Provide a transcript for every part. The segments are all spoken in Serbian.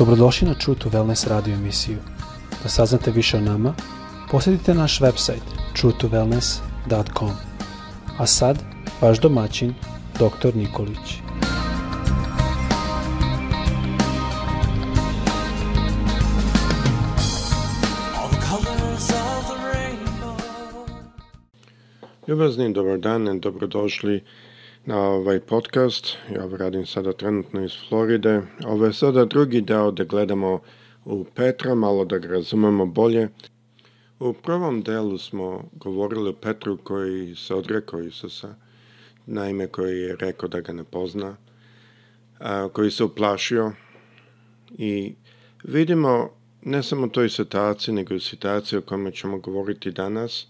Dobrodošli na True to Wellness radio emisiju. Da saznate više o nama, posjetite naš website truetowellness.com. A sad, vaš domaćin, dr. Nikolić. Ljubazni dobar dan, i dobrodošli na ovaj podcast. Ja radim sada trenutno iz Floride. Ovo je sada drugi deo da gledamo u Petra, malo da ga razumemo bolje. U prvom delu smo govorili o Petru koji se odrekao Isusa, naime koji je rekao da ga ne pozna, a, koji se uplašio i vidimo ne samo toj situaciji, nego i situaciji o kome ćemo govoriti danas,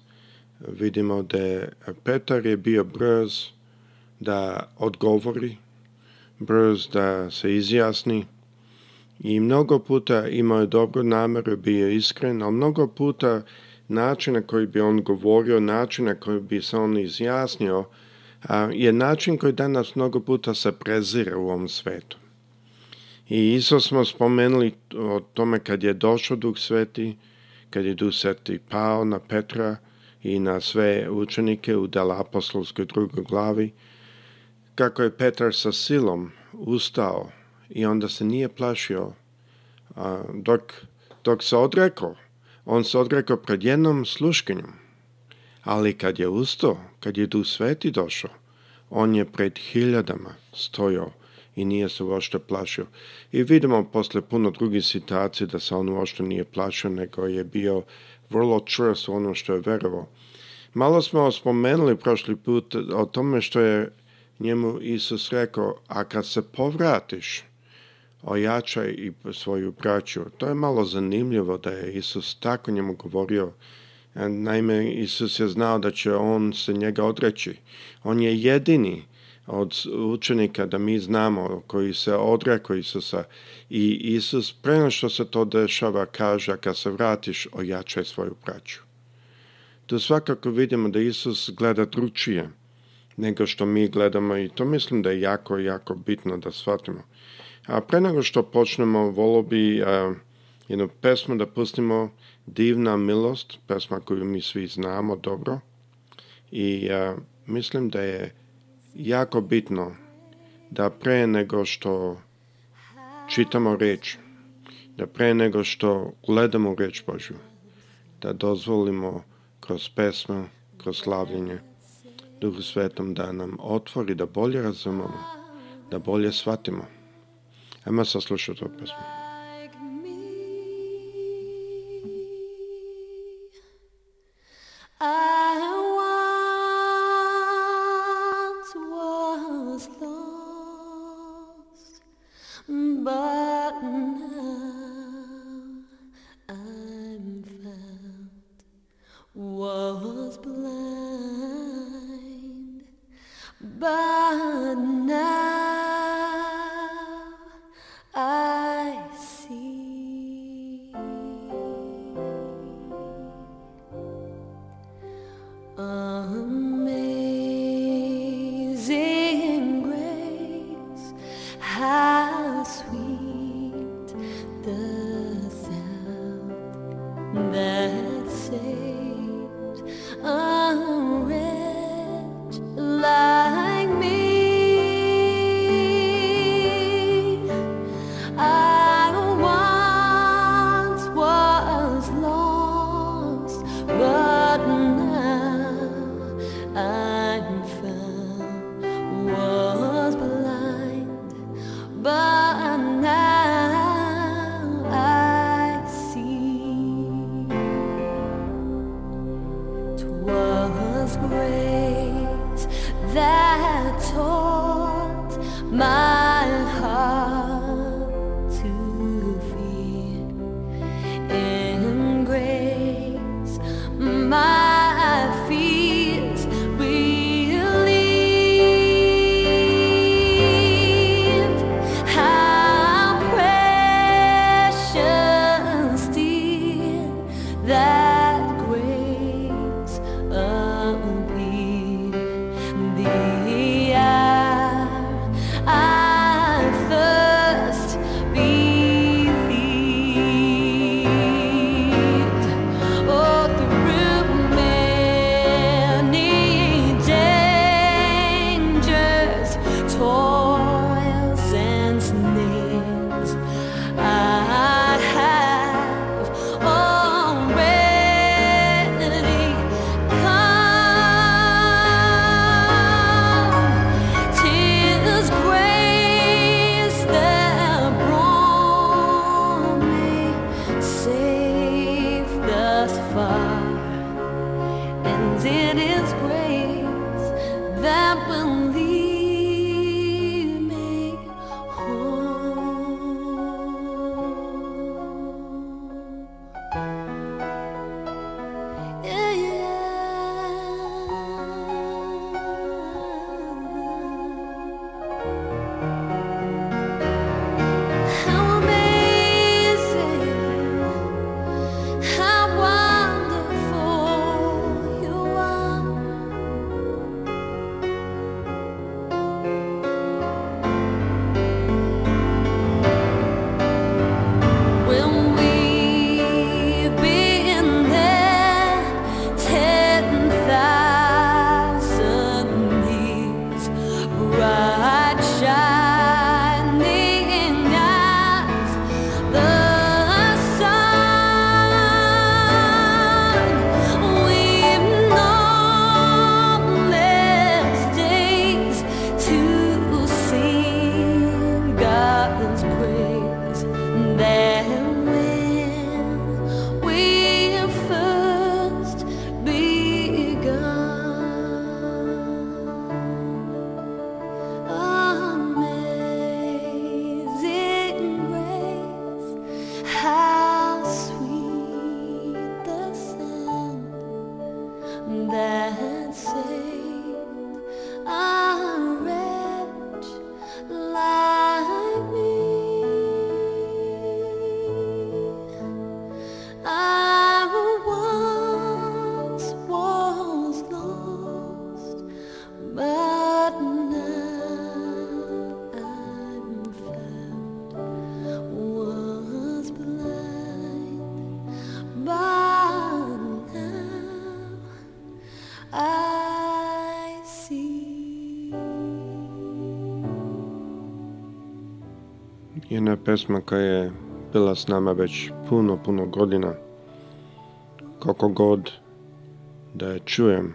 vidimo da je Petar je bio brz, da odgovori, brz da se izjasni i mnogo puta imao je dobru nameru, bio iskren, a mnogo puta način na koji bi on govorio, način na koji bi se on izjasnio, je način koji danas mnogo puta se prezira u ovom svetu. I isto smo spomenuli o tome kad je došao Duh Sveti, kad je Duh Sveti pao na Petra i na sve učenike u Delapostolskoj drugoj glavi, kako je Petar sa silom ustao i onda se nije plašio a, dok, dok se odrekao. On se odrekao pred jednom sluškinjom. Ali kad je ustao, kad je Duh Sveti došao, on je pred hiljadama stojao i nije se uopšte plašio. I vidimo posle puno drugih situacija da se on uopšte nije plašio, nego je bio vrlo čvrst u ono što je verovao. Malo smo spomenuli prošli put o tome što je njemu Isus rekao, a kad se povratiš, ojačaj i svoju braću. To je malo zanimljivo da je Isus tako njemu govorio. E, naime, Isus je znao da će on se njega odreći. On je jedini od učenika da mi znamo koji se odrekao Isusa i Isus prema što se to dešava kaže kad se vratiš ojačaj svoju braću. Tu svakako vidimo da Isus gleda drugčije nego što mi gledamo i to mislim da je jako, jako bitno da shvatimo. A pre nego što počnemo, volo bi a, eh, jednu pesmu da pustimo, Divna milost, pesma koju mi svi znamo dobro i a, eh, mislim da je jako bitno da pre nego što čitamo reč, da pre nego što gledamo reč Božju, da dozvolimo kroz pesmu, kroz slavljenje, Duhu Svetom da nam otvori, da bolje razumemo, da bolje shvatimo. Ema saslušati ovu pesmu. Once was lost, but. away. that say jedna pesma koja je bila s nama već puno, puno godina. Kako god da je čujem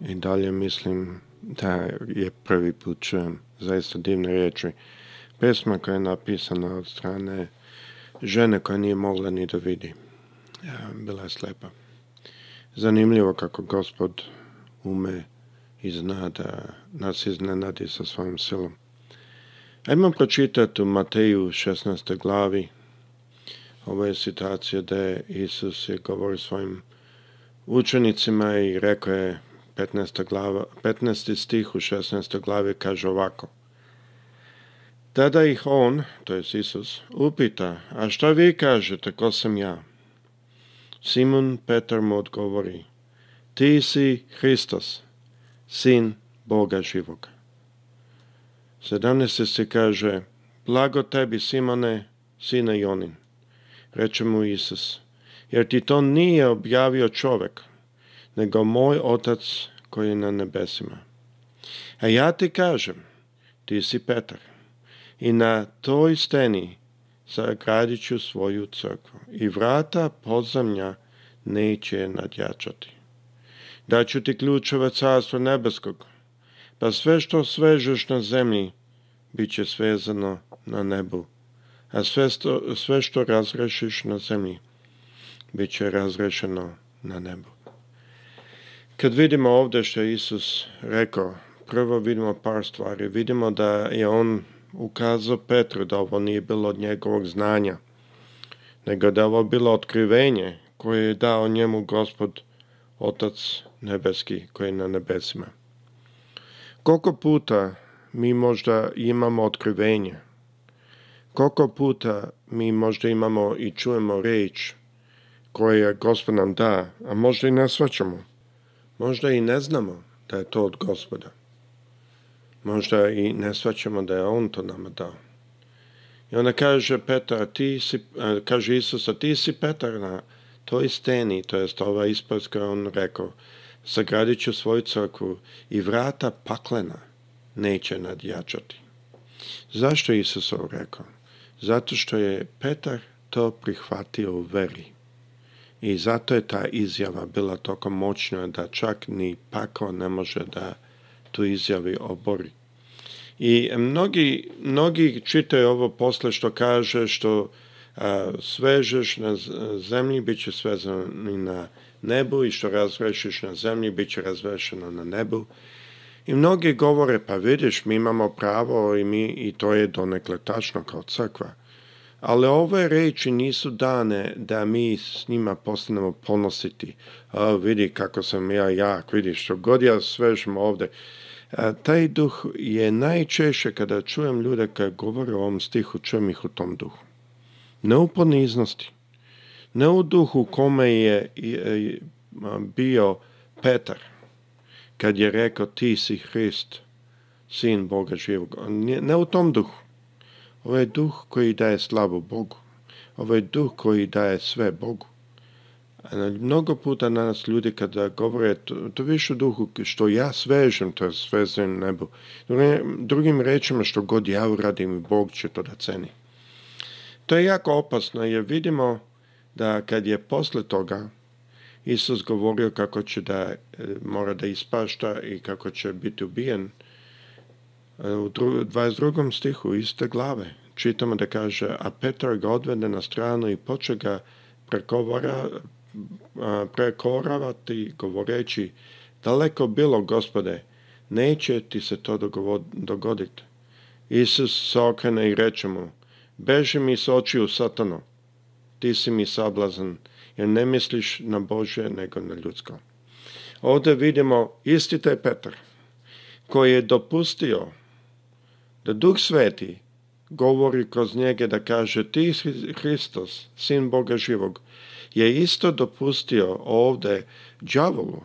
i dalje mislim da je prvi put čujem. Zaista divne riječi. Pesma koja je napisana od strane žene koja nije mogla ni da vidi. Bila je slepa. Zanimljivo kako gospod ume i zna da nas iznenadi sa svojom silom. Ajmo pročitati u Mateju 16. glavi. Ovo je situacija gde da Isus je govori svojim učenicima i rekao je 15. Glava, 15. stih u 16. glavi kaže ovako. Tada ih on, to je Isus, upita, a šta vi kažete, ko sam ja? Simon Petar mu odgovori, ti si Hristos, sin Boga živoga. 17. se kaže, blago tebi Simone, sine Jonin. Reče mu Isus, jer ti to nije objavio čovek, nego moj otac koji je na nebesima. A ja ti kažem, ti si Petar, i na toj steni zagradit ću svoju crkvu i vrata podzemlja neće nadjačati. Daću ti ključeve carstva nebeskog, da sve što svežeš na zemlji bit će svezano na nebu, a sve što, sve što razrešiš na zemlji bit će razrešeno na nebu. Kad vidimo ovde što je Isus rekao, prvo vidimo par stvari. Vidimo da je on ukazao Petru da ovo nije bilo od njegovog znanja, nego da ovo bilo otkrivenje koje je dao njemu gospod Otac Nebeski koji je na nebesima. Koliko puta mi možda imamo otkrivenje? Koliko puta mi možda imamo i čujemo reč koje Gospod nam da, a možda i ne svaćamo. Možda i ne znamo da je to od Gospoda. Možda i ne svaćamo da je On to nama dao. I onda kaže Petar, ti si, e, kaže Isusa, ti si Petar na toj steni, to jest ova ispas on rekao, sagradit ću svoju crkvu i vrata paklena neće nadjačati. Zašto je Isusov rekao? Zato što je Petar to prihvatio u veri. I zato je ta izjava bila toliko moćna da čak ni pakao ne može da tu izjavi obori. I mnogi, mnogi čitaju ovo posle što kaže što a, svežeš na zemlji, bit će svezani na nebu i što razrešiš na zemlji, bit će razrešeno na nebu. I mnogi govore, pa vidiš, mi imamo pravo i, mi, i to je donekle tačno kao crkva. Ali ove reči nisu dane da mi s njima postanemo ponositi. A, vidi kako sam ja jak, vidi što god ja svežem ovde. A, taj duh je najčešće kada čujem ljude kada govore o ovom stihu, čujem ih u tom duhu. Neuponiznosti ne u duhu kome je bio Petar, kad je rekao ti si Hrist, sin Boga živog. Ne u tom duhu. Ovo je duh koji daje slavu Bogu. Ovo je duh koji daje sve Bogu. Mnogo puta na nas ljudi kada govore to, to više duhu što ja svežem, to je svezen nebo. Drugim rečima što god ja uradim, Bog će to da ceni. To je jako opasno jer vidimo da kad je posle toga Isus govorio kako će da e, mora da ispašta i kako će biti ubijen, e, u 22. stihu iste glave čitamo da kaže a Petar ga odvede na stranu i poče ga prekoravati govoreći daleko bilo gospode neće ti se to dogoditi Isus se okrene i reče mu beži mi s očiju satano ti si mi sablazan, jer ne misliš na Bože nego na ljudsko. Ovde vidimo isti taj Petar koji je dopustio da Duh Sveti govori kroz njega da kaže ti Hristos, sin Boga živog, je isto dopustio ovde đavolu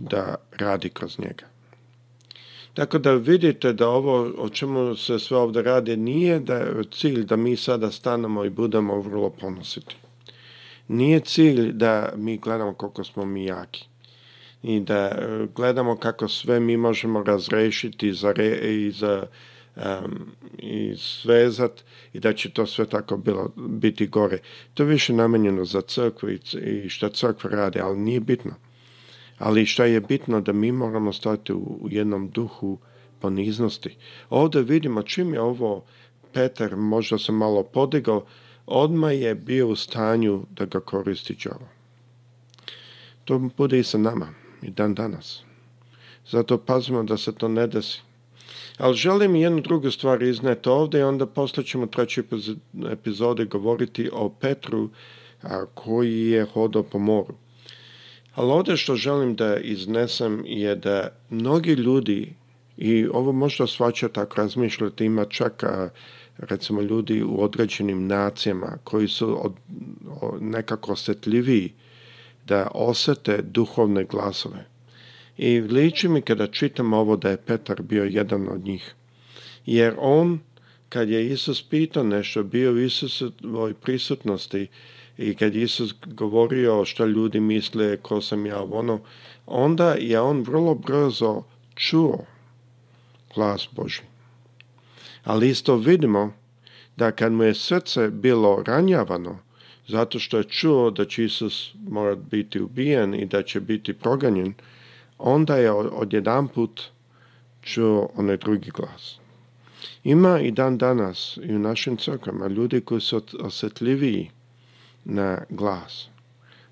da radi kroz njega. Tako da vidite da ovo o čemu se sve ovde radi nije da je cilj da mi sada stanemo i budemo vrlo ponositi. Nije cilj da mi gledamo koliko smo mi jaki i da e, gledamo kako sve mi možemo razrešiti za re, i za um, i svezat i da će to sve tako bilo, biti gore. To je više namenjeno za crkvu i, i što crkva radi, ali nije bitno. Ali što je bitno da mi moramo stati u jednom duhu poniznosti. Ovde vidimo čim je ovo Petar možda se malo podigao, odma je bio u stanju da ga koristi đavo. To bude i sa nama i dan danas. Zato pazimo da se to ne desi. Ali želim jednu drugu stvar izneti ovde i onda posle ćemo u trećoj epizodi govoriti o Petru a, koji je hodao po moru. Ali ovdje što želim da iznesem je da mnogi ljudi, i ovo možda svača tako razmišljati, ima čak recimo ljudi u određenim nacijama koji su od, nekako osjetljiviji da osete duhovne glasove. I liči mi kada čitam ovo da je Petar bio jedan od njih. Jer on, kad je Isus pitao nešto, bio u Isusovoj prisutnosti, i kad Isus govorio šta ljudi misle, ko sam ja, ono, onda je on vrlo brzo čuo glas Boži. Ali isto vidimo da kad mu je srce bilo ranjavano, zato što je čuo da će Isus morat biti ubijen i da će biti proganjen, onda je odjedan put čuo onaj drugi glas. Ima i dan danas i u našim crkvama ljudi koji su osjetljiviji na glas,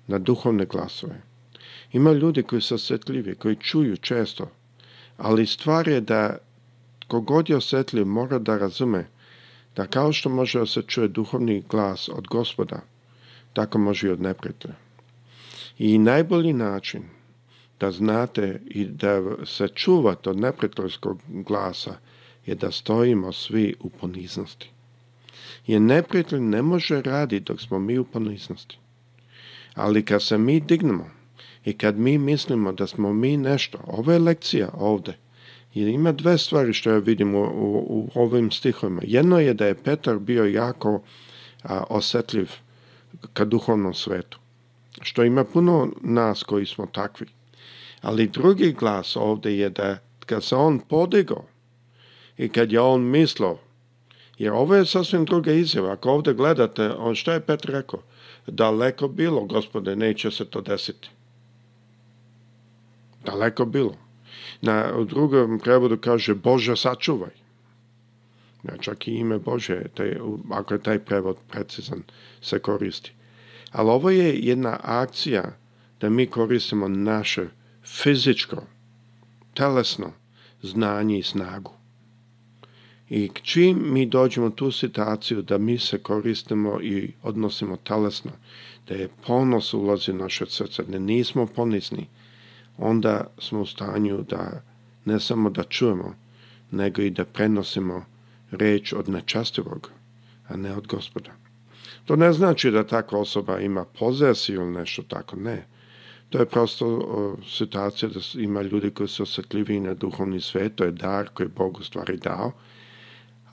na duhovne glasove. Ima ljudi koji su osjetljivi, koji čuju često, ali stvar je da kogod je osjetljiv mora da razume da kao što može da se čuje duhovni glas od gospoda, tako može i od neprijatelja. I najbolji način da znate i da se čuvate od neprijateljskog glasa je da stojimo svi u poniznosti jer neprijatelj ne može radi dok smo mi u poniznosti. Ali kad se mi dignemo i kad mi mislimo da smo mi nešto, ovo je lekcija ovde, jer ima dve stvari što ja vidim u, u, u ovim stihovima. Jedno je da je Petar bio jako a, osjetljiv ka duhovnom svetu, što ima puno nas koji smo takvi. Ali drugi glas ovde je da kad se on podigao i kad je on mislo Jer ovo je sasvim druga izjava. Ako ovde gledate, on šta je Pet rekao? Daleko bilo, gospode, neće se to desiti. Daleko bilo. Na u drugom prevodu kaže Bože sačuvaj. Ja, čak i ime Bože, taj, ako je taj prevod precizan, se koristi. Ali ovo je jedna akcija da mi koristimo naše fizičko, telesno znanje i snagu. I čim mi dođemo tu situaciju da mi se koristimo i odnosimo telesno, da je ponos ulazi u naše srce, da nismo ponisni, onda smo u stanju da ne samo da čujemo, nego i da prenosimo reč od nečastivog, a ne od gospoda. To ne znači da takva osoba ima pozesiju ili nešto tako, ne. To je prosto o, situacija da ima ljudi koji su osjetljivi na duhovni svet, to je dar koji Bog u stvari dao,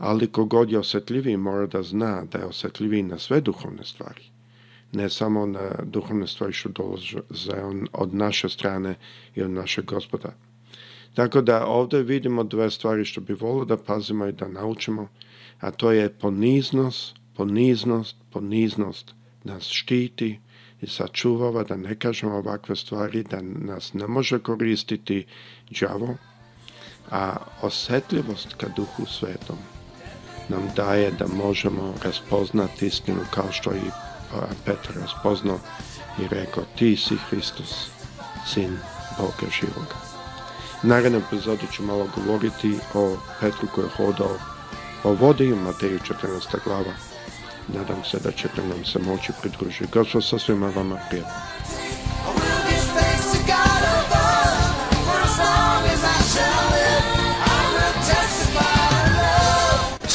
ali kogod je osjetljiviji mora da zna da je osjetljiviji na sve duhovne stvari, ne samo na duhovne stvari što dolaze od naše strane i od našeg gospoda. Tako da ovde vidimo dve stvari što bi volio da pazimo i da naučimo, a to je poniznost, poniznost, poniznost nas štiti i sačuvava da ne kažemo ovakve stvari, da nas ne može koristiti đavo, a osetljivost ka duhu svetom nam daje da možemo raspoznati istinu kao što i Petar raspoznao i rekao ti si Hristos, sin Boga živoga. Naredno epizodi ću malo govoriti o Petru koji je hodao o vodi u Mateju 14. glava. Nadam se da ćete nam se moći pridružiti. Gospod sa svima vama prijatno.